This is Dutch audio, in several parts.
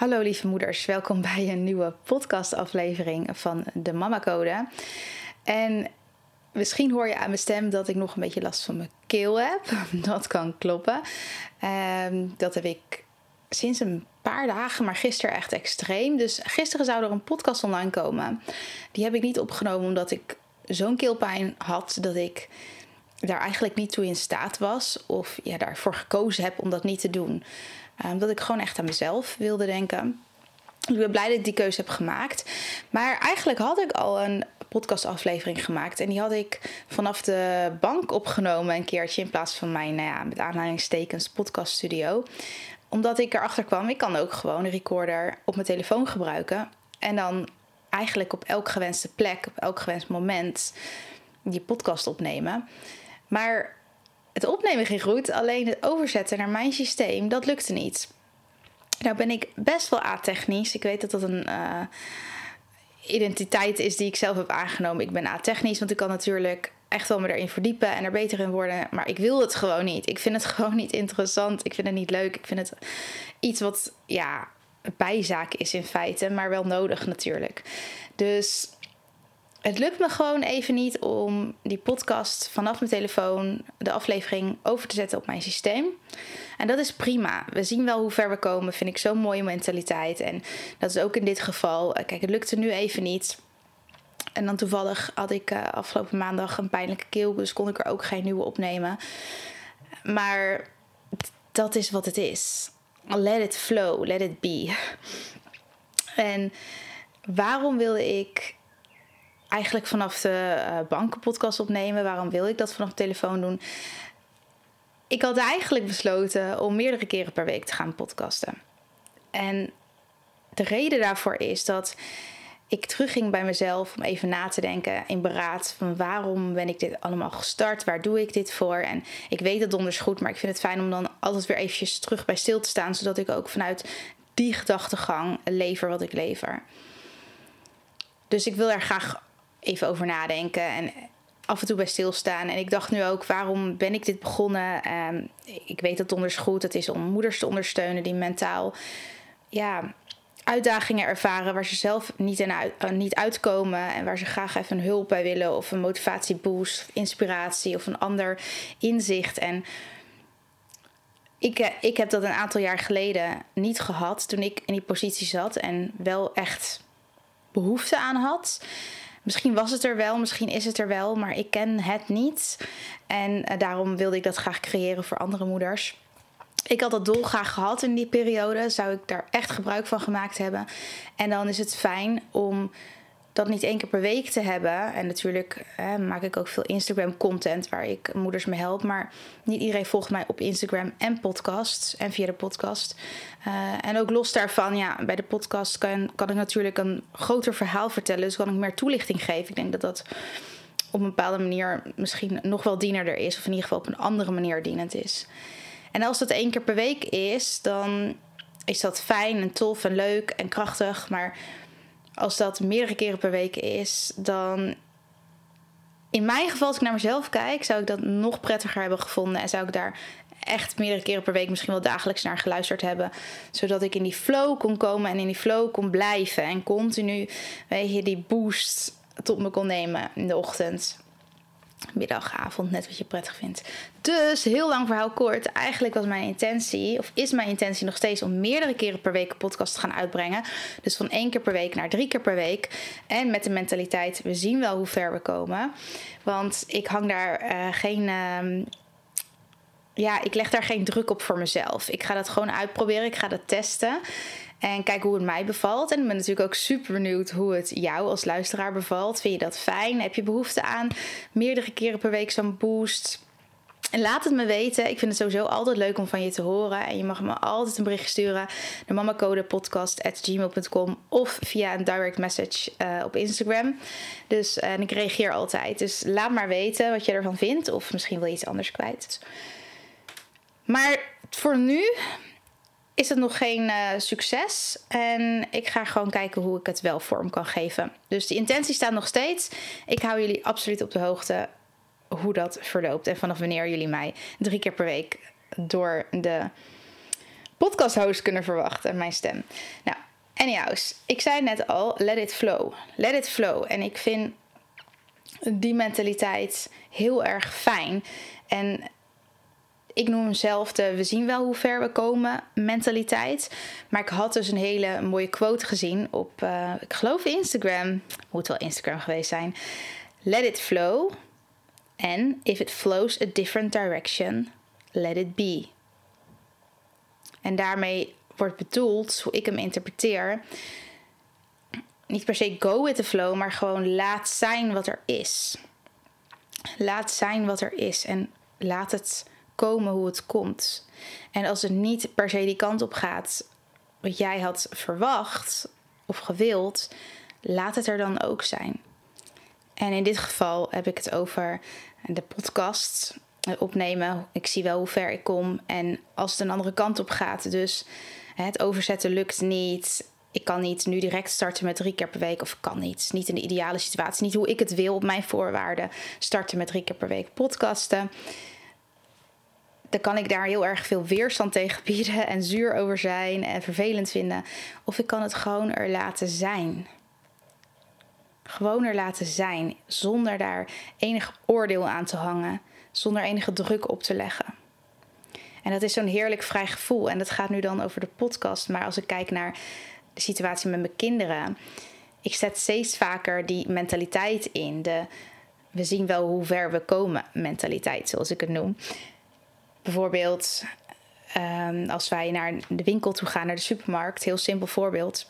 Hallo lieve moeders, welkom bij een nieuwe podcastaflevering van de Mama Code. En misschien hoor je aan mijn stem dat ik nog een beetje last van mijn keel heb. Dat kan kloppen. Ehm, dat heb ik sinds een paar dagen, maar gisteren echt extreem. Dus gisteren zou er een podcast online komen. Die heb ik niet opgenomen omdat ik zo'n keelpijn had dat ik daar eigenlijk niet toe in staat was. Of ja, daarvoor gekozen heb om dat niet te doen. Um, dat ik gewoon echt aan mezelf wilde denken. Ik ben blij dat ik die keuze heb gemaakt. Maar eigenlijk had ik al een podcastaflevering gemaakt. En die had ik vanaf de bank opgenomen een keertje. In plaats van mijn, nou ja, met aanhalingstekens, podcaststudio. Omdat ik erachter kwam, ik kan ook gewoon een recorder op mijn telefoon gebruiken. En dan eigenlijk op elk gewenste plek, op elk gewenst moment, die podcast opnemen. Maar het opnemen ging goed, alleen het overzetten naar mijn systeem, dat lukte niet. Nou ben ik best wel a-technisch. Ik weet dat dat een uh, identiteit is die ik zelf heb aangenomen. Ik ben a-technisch, want ik kan natuurlijk echt wel me erin verdiepen en er beter in worden. Maar ik wil het gewoon niet. Ik vind het gewoon niet interessant. Ik vind het niet leuk. Ik vind het iets wat, ja, bijzaak is in feite, maar wel nodig natuurlijk. Dus het lukt me gewoon even niet om die podcast vanaf mijn telefoon, de aflevering, over te zetten op mijn systeem. En dat is prima. We zien wel hoe ver we komen. Vind ik zo'n mooie mentaliteit. En dat is ook in dit geval. Eh, kijk, het lukte nu even niet. En dan toevallig had ik uh, afgelopen maandag een pijnlijke keel, dus kon ik er ook geen nieuwe opnemen. Maar dat is wat het is. Let it flow, let it be. En waarom wilde ik eigenlijk vanaf de uh, bankenpodcast opnemen. Waarom wil ik dat vanaf de telefoon doen? Ik had eigenlijk besloten om meerdere keren per week te gaan podcasten. En de reden daarvoor is dat ik terugging bij mezelf om even na te denken in beraad van waarom ben ik dit allemaal gestart, waar doe ik dit voor? En ik weet het donders goed, maar ik vind het fijn om dan altijd weer eventjes terug bij stil te staan, zodat ik ook vanuit die gedachtegang lever wat ik lever. Dus ik wil daar graag even over nadenken en af en toe bij stilstaan. En ik dacht nu ook, waarom ben ik dit begonnen? Um, ik weet dat donders goed. Het is om moeders te ondersteunen die mentaal ja, uitdagingen ervaren waar ze zelf niet, uh, niet uitkomen en waar ze graag even een hulp bij willen of een motivatieboost, of inspiratie of een ander inzicht. En ik, uh, ik heb dat een aantal jaar geleden niet gehad toen ik in die positie zat en wel echt behoefte aan had. Misschien was het er wel, misschien is het er wel, maar ik ken het niet. En uh, daarom wilde ik dat graag creëren voor andere moeders. Ik had dat doel graag gehad in die periode. Zou ik daar echt gebruik van gemaakt hebben. En dan is het fijn om dat niet één keer per week te hebben. En natuurlijk eh, maak ik ook veel Instagram content waar ik moeders mee help. Maar niet iedereen volgt mij op Instagram en podcast. En via de podcast. Uh, en ook los daarvan, ja, bij de podcast kan, kan ik natuurlijk een groter verhaal vertellen. Dus kan ik meer toelichting geven. Ik denk dat dat op een bepaalde manier misschien nog wel dienerder is. Of in ieder geval op een andere manier dienend is. En als dat één keer per week is, dan is dat fijn en tof en leuk en krachtig. Maar als dat meerdere keren per week is, dan. In mijn geval, als ik naar mezelf kijk, zou ik dat nog prettiger hebben gevonden. En zou ik daar echt meerdere keren per week, misschien wel dagelijks naar geluisterd hebben. Zodat ik in die flow kon komen en in die flow kon blijven. En continu, weet je, die boost tot me kon nemen in de ochtend middag, avond, net wat je prettig vindt. Dus, heel lang verhaal kort. Eigenlijk was mijn intentie, of is mijn intentie nog steeds om meerdere keren per week een podcast te gaan uitbrengen. Dus van één keer per week naar drie keer per week. En met de mentaliteit, we zien wel hoe ver we komen. Want ik hang daar uh, geen. Uh, ja, ik leg daar geen druk op voor mezelf. Ik ga dat gewoon uitproberen. Ik ga dat testen. En kijken hoe het mij bevalt. En ik ben natuurlijk ook super benieuwd hoe het jou als luisteraar bevalt. Vind je dat fijn? Heb je behoefte aan meerdere keren per week zo'n boost? Laat het me weten. Ik vind het sowieso altijd leuk om van je te horen. En je mag me altijd een bericht sturen naar mamacodepodcast.gmail.com of via een direct message uh, op Instagram. Dus en ik reageer altijd. Dus laat maar weten wat je ervan vindt. Of misschien wil je iets anders kwijt. Maar voor nu is het nog geen uh, succes. En ik ga gewoon kijken hoe ik het wel vorm kan geven. Dus de intentie staat nog steeds. Ik hou jullie absoluut op de hoogte hoe dat verloopt. En vanaf wanneer jullie mij drie keer per week door de podcast host kunnen verwachten. Mijn stem. Nou, anyhows. Ik zei net al, let it flow. Let it flow. En ik vind die mentaliteit heel erg fijn. En ik noem hem zelf de we zien wel hoe ver we komen mentaliteit. Maar ik had dus een hele mooie quote gezien op, uh, ik geloof Instagram. Moet wel Instagram geweest zijn. Let it flow. En if it flows a different direction, let it be. En daarmee wordt bedoeld, hoe ik hem interpreteer, niet per se go with the flow, maar gewoon laat zijn wat er is. Laat zijn wat er is en laat het komen hoe het komt. En als het niet per se die kant op gaat wat jij had verwacht of gewild, laat het er dan ook zijn. En in dit geval heb ik het over de podcast opnemen. Ik zie wel hoe ver ik kom. En als het een andere kant op gaat, dus het overzetten lukt niet. Ik kan niet nu direct starten met drie keer per week. Of kan niet. Niet in de ideale situatie. Niet hoe ik het wil op mijn voorwaarden. Starten met drie keer per week podcasten. Dan kan ik daar heel erg veel weerstand tegen bieden. En zuur over zijn. En vervelend vinden. Of ik kan het gewoon er laten zijn. Gewoon er laten zijn, zonder daar enig oordeel aan te hangen, zonder enige druk op te leggen. En dat is zo'n heerlijk vrij gevoel. En dat gaat nu dan over de podcast. Maar als ik kijk naar de situatie met mijn kinderen, ik zet steeds vaker die mentaliteit in. De we zien wel hoe ver we komen mentaliteit, zoals ik het noem. Bijvoorbeeld ehm, als wij naar de winkel toe gaan, naar de supermarkt, heel simpel voorbeeld.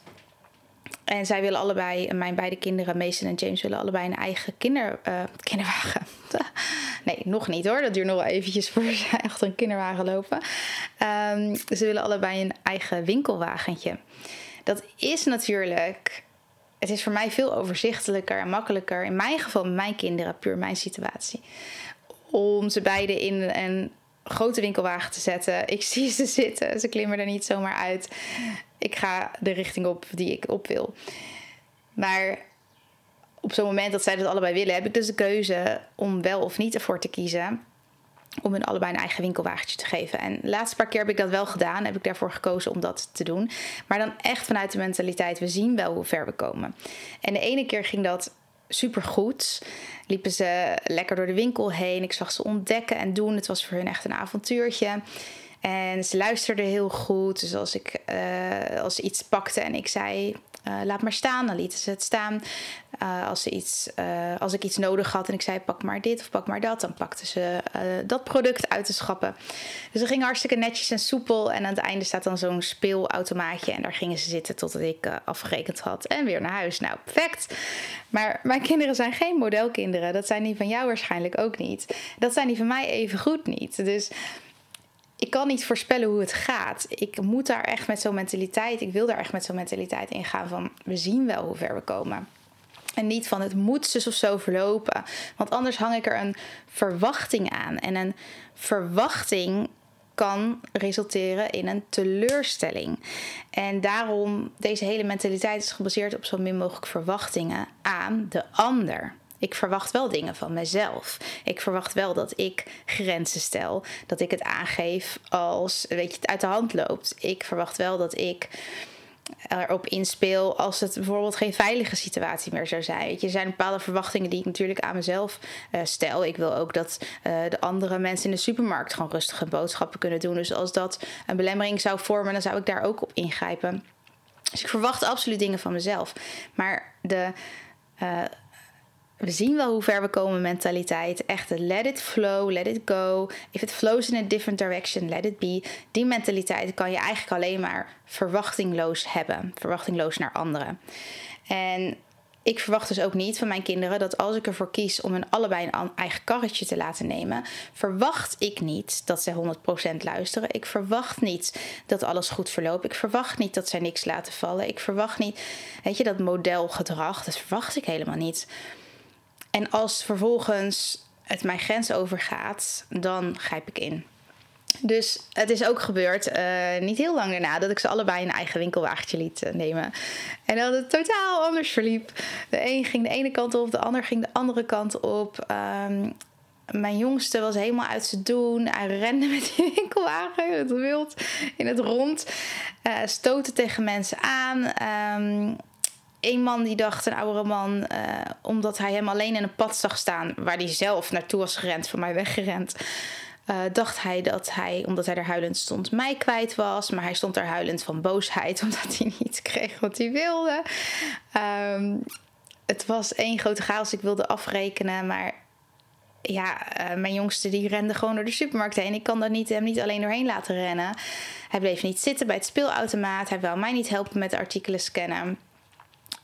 En zij willen allebei, mijn beide kinderen, Mason en James, willen allebei een eigen kinder, uh, kinderwagen. nee, nog niet hoor. Dat duurt nog wel eventjes voor ze achter een kinderwagen lopen. Um, ze willen allebei een eigen winkelwagentje. Dat is natuurlijk. Het is voor mij veel overzichtelijker en makkelijker. In mijn geval, mijn kinderen, puur mijn situatie. Om ze beide in een grote winkelwagen te zetten. Ik zie ze zitten. Ze klimmen er niet zomaar uit ik ga de richting op die ik op wil. Maar op zo'n moment dat zij dat allebei willen, heb ik dus de keuze om wel of niet ervoor te kiezen. Om hun allebei een eigen winkelwagentje te geven. En de laatste paar keer heb ik dat wel gedaan. Heb ik daarvoor gekozen om dat te doen. Maar dan echt vanuit de mentaliteit: we zien wel hoe ver we komen. En de ene keer ging dat super goed. Liepen ze lekker door de winkel heen. Ik zag ze ontdekken en doen. Het was voor hun echt een avontuurtje. En ze luisterde heel goed. Dus als ik uh, als ze iets pakte en ik zei. Uh, laat maar staan, dan lieten ze het staan. Uh, als, ze iets, als ik iets nodig had en ik zei pak maar dit of pak maar dat, dan pakten ze dat product uit de schappen. Dus dat ging hartstikke netjes en soepel. En aan het einde staat dan zo'n speelautomaatje en daar gingen ze zitten totdat ik afgerekend had en weer naar huis. Nou, perfect. Maar mijn kinderen zijn geen modelkinderen. Dat zijn die van jou waarschijnlijk ook niet. Dat zijn die van mij even goed niet. Dus ik kan niet voorspellen hoe het gaat. Ik moet daar echt met zo'n mentaliteit, ik wil daar echt met zo'n mentaliteit in gaan van we zien wel hoe ver we komen. En niet van het moet zus of zo verlopen. Want anders hang ik er een verwachting aan. En een verwachting kan resulteren in een teleurstelling. En daarom, deze hele mentaliteit is gebaseerd op zo min mogelijk verwachtingen aan de ander. Ik verwacht wel dingen van mezelf. Ik verwacht wel dat ik grenzen stel. Dat ik het aangeef als weet je, het uit de hand loopt. Ik verwacht wel dat ik erop inspeel als het bijvoorbeeld geen veilige situatie meer zou zijn. Je, er zijn bepaalde verwachtingen die ik natuurlijk aan mezelf uh, stel. Ik wil ook dat uh, de andere mensen in de supermarkt gewoon rustige boodschappen kunnen doen. Dus als dat een belemmering zou vormen, dan zou ik daar ook op ingrijpen. Dus ik verwacht absoluut dingen van mezelf. Maar de, uh, we zien wel hoe ver we komen mentaliteit. Echt let it flow, let it go. If it flows in a different direction, let it be. Die mentaliteit kan je eigenlijk alleen maar verwachtingloos hebben. Verwachtingloos naar anderen. En ik verwacht dus ook niet van mijn kinderen dat als ik ervoor kies om hun allebei een eigen karretje te laten nemen, verwacht ik niet dat ze 100% luisteren. Ik verwacht niet dat alles goed verloopt. Ik verwacht niet dat zij niks laten vallen. Ik verwacht niet, weet je, dat modelgedrag, dat verwacht ik helemaal niet. En als vervolgens het mijn grens overgaat, dan grijp ik in. Dus het is ook gebeurd, uh, niet heel lang daarna, dat ik ze allebei een eigen winkelwagentje liet uh, nemen. En dat het totaal anders verliep. De een ging de ene kant op, de ander ging de andere kant op. Um, mijn jongste was helemaal uit zijn doen. Hij rende met die winkelwagen het wild in het rond. Uh, stoten tegen mensen aan. Um, een man die dacht, een oudere man, uh, omdat hij hem alleen in een pad zag staan waar hij zelf naartoe was gerend, van mij weggerend. Uh, dacht hij dat hij, omdat hij er huilend stond, mij kwijt was. Maar hij stond er huilend van boosheid, omdat hij niet kreeg wat hij wilde. Um, het was één grote chaos. Ik wilde afrekenen, maar ja, uh, mijn jongste die rende gewoon door de supermarkt heen. Ik kan dat niet, hem niet alleen doorheen laten rennen. Hij bleef niet zitten bij het speelautomaat. Hij wou mij niet helpen met de artikelen scannen.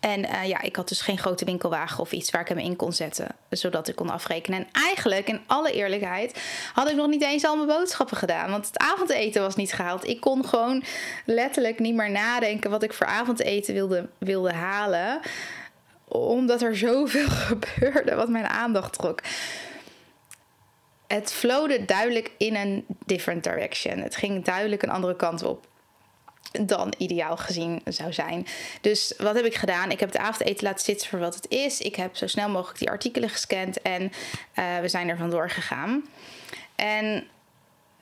En uh, ja, ik had dus geen grote winkelwagen of iets waar ik hem in kon zetten, zodat ik kon afrekenen. En eigenlijk, in alle eerlijkheid, had ik nog niet eens al mijn boodschappen gedaan. Want het avondeten was niet gehaald. Ik kon gewoon letterlijk niet meer nadenken wat ik voor avondeten wilde, wilde halen. Omdat er zoveel gebeurde wat mijn aandacht trok. Het flowde duidelijk in een different direction. Het ging duidelijk een andere kant op dan ideaal gezien zou zijn. Dus wat heb ik gedaan? Ik heb het avondeten laten zitten voor wat het is. Ik heb zo snel mogelijk die artikelen gescand en uh, we zijn er vandoor gegaan. En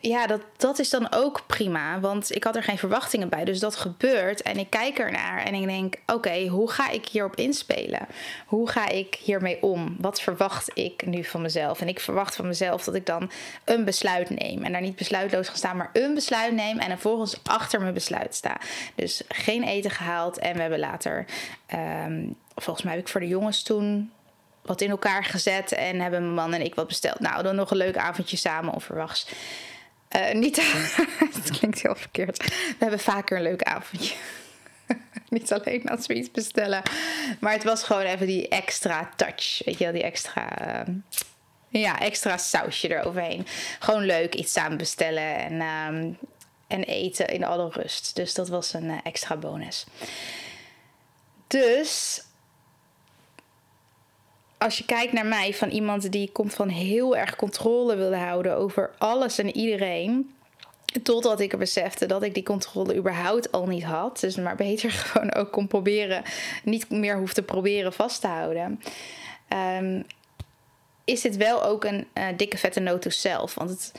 ja, dat, dat is dan ook prima. Want ik had er geen verwachtingen bij. Dus dat gebeurt. En ik kijk ernaar en ik denk: oké, hoe ga ik hierop inspelen? Hoe ga ik hiermee om? Wat verwacht ik nu van mezelf? En ik verwacht van mezelf dat ik dan een besluit neem. En daar niet besluitloos ga staan, maar een besluit neem. En vervolgens achter mijn besluit sta. Dus geen eten gehaald. En we hebben later, um, volgens mij heb ik voor de jongens toen wat in elkaar gezet. En hebben mijn man en ik wat besteld. Nou, dan nog een leuk avondje samen onverwachts. Uh, niet, het klinkt heel verkeerd. We hebben vaker een leuk avondje. niet alleen als we iets bestellen. Maar het was gewoon even die extra touch. Weet je wel, die extra... Uh, ja, extra sausje eroverheen. Gewoon leuk, iets samen bestellen en, um, en eten in alle rust. Dus dat was een uh, extra bonus. Dus als je kijkt naar mij van iemand die komt van heel erg controle wilde houden over alles en iedereen. Totdat ik er besefte dat ik die controle überhaupt al niet had. Dus maar beter gewoon ook kon proberen, niet meer hoef te proberen vast te houden. Um, is dit wel ook een uh, dikke vette note to self. Want het,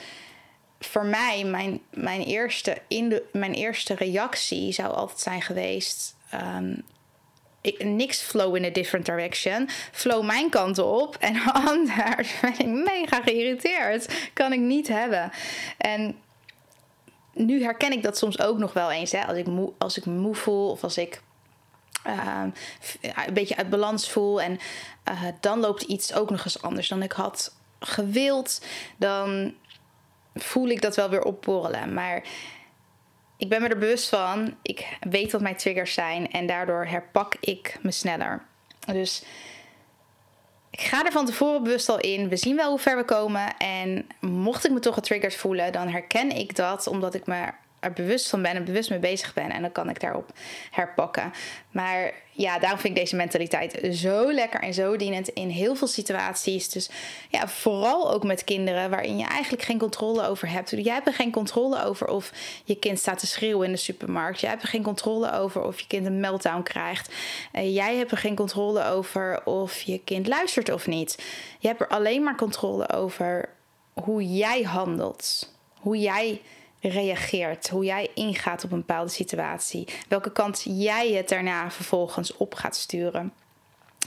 voor mij, mijn, mijn, eerste, in mijn eerste reactie zou altijd zijn geweest... Um, ik, niks flow in a different direction. Flow mijn kant op. En anders ben ik mega geïrriteerd. Kan ik niet hebben. En nu herken ik dat soms ook nog wel eens. Hè? Als, ik moe, als ik moe voel of als ik uh, een beetje uit balans voel. En uh, dan loopt iets ook nog eens anders dan ik had gewild. Dan voel ik dat wel weer opborrelen. Maar ik ben me er bewust van. Ik weet wat mijn triggers zijn en daardoor herpak ik me sneller. Dus ik ga er van tevoren bewust al in. We zien wel hoe ver we komen. En mocht ik me toch getriggerd voelen, dan herken ik dat omdat ik me er bewust van ben en bewust mee bezig ben. En dan kan ik daarop herpakken. Maar ja, daarom vind ik deze mentaliteit zo lekker en zo dienend in heel veel situaties. Dus ja, vooral ook met kinderen waarin je eigenlijk geen controle over hebt. Jij hebt er geen controle over of je kind staat te schreeuwen in de supermarkt. Jij hebt er geen controle over of je kind een meltdown krijgt. Uh, jij hebt er geen controle over of je kind luistert of niet. Je hebt er alleen maar controle over hoe jij handelt. Hoe jij reageert, hoe jij ingaat op een bepaalde situatie, welke kant jij het daarna vervolgens op gaat sturen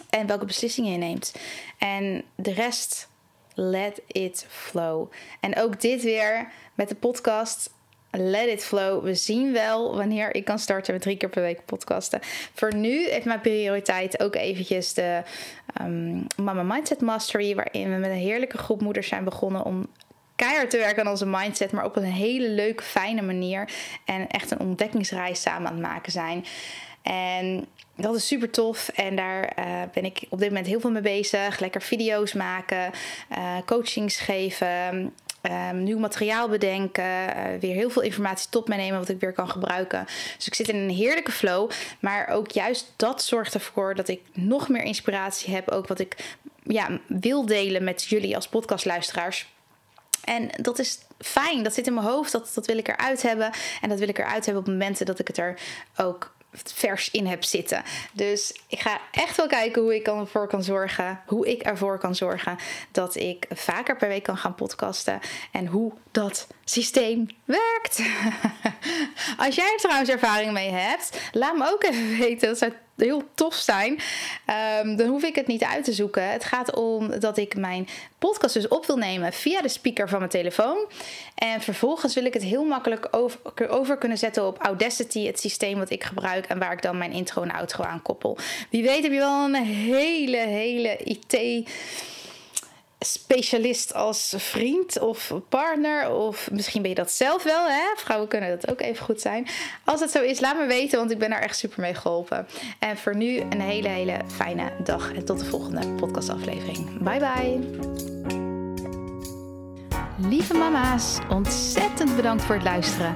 en welke beslissingen je neemt. En de rest, let it flow. En ook dit weer met de podcast. let it flow. We zien wel wanneer ik kan starten met drie keer per week podcasten. Voor nu heeft mijn prioriteit ook eventjes de um, Mama Mindset Mastery, waarin we met een heerlijke groep moeders zijn begonnen om keihard te werken aan onze mindset, maar op een hele leuke, fijne manier. En echt een ontdekkingsreis samen aan het maken zijn. En dat is super tof. En daar uh, ben ik op dit moment heel veel mee bezig. Lekker video's maken, uh, coachings geven. Um, nieuw materiaal bedenken, uh, weer heel veel informatie tot meenemen wat ik weer kan gebruiken. Dus ik zit in een heerlijke flow, maar ook juist dat zorgt ervoor dat ik nog meer inspiratie heb, ook wat ik ja, wil delen met jullie als podcastluisteraars. En dat is fijn, dat zit in mijn hoofd, dat, dat wil ik eruit hebben. En dat wil ik eruit hebben op momenten dat ik het er ook vers in heb zitten. Dus ik ga echt wel kijken hoe ik ervoor kan zorgen, hoe ik ervoor kan zorgen dat ik vaker per week kan gaan podcasten en hoe dat systeem werkt. Als jij er trouwens ervaring mee hebt, laat me ook even weten. Dat zou heel tof zijn. Um, dan hoef ik het niet uit te zoeken. Het gaat om dat ik mijn podcast dus op wil nemen via de speaker van mijn telefoon. En vervolgens wil ik het heel makkelijk over, over kunnen zetten op Audacity, het systeem wat ik gebruik en waar ik dan mijn intro en outro aan koppel. Wie weet heb je wel een hele, hele IT specialist als vriend of partner. Of misschien ben je dat zelf wel. Hè? Vrouwen kunnen dat ook even goed zijn. Als het zo is, laat me weten, want ik ben daar echt super mee geholpen. En voor nu een hele, hele fijne dag. En tot de volgende podcastaflevering. Bye bye. Lieve mama's, ontzettend bedankt voor het luisteren.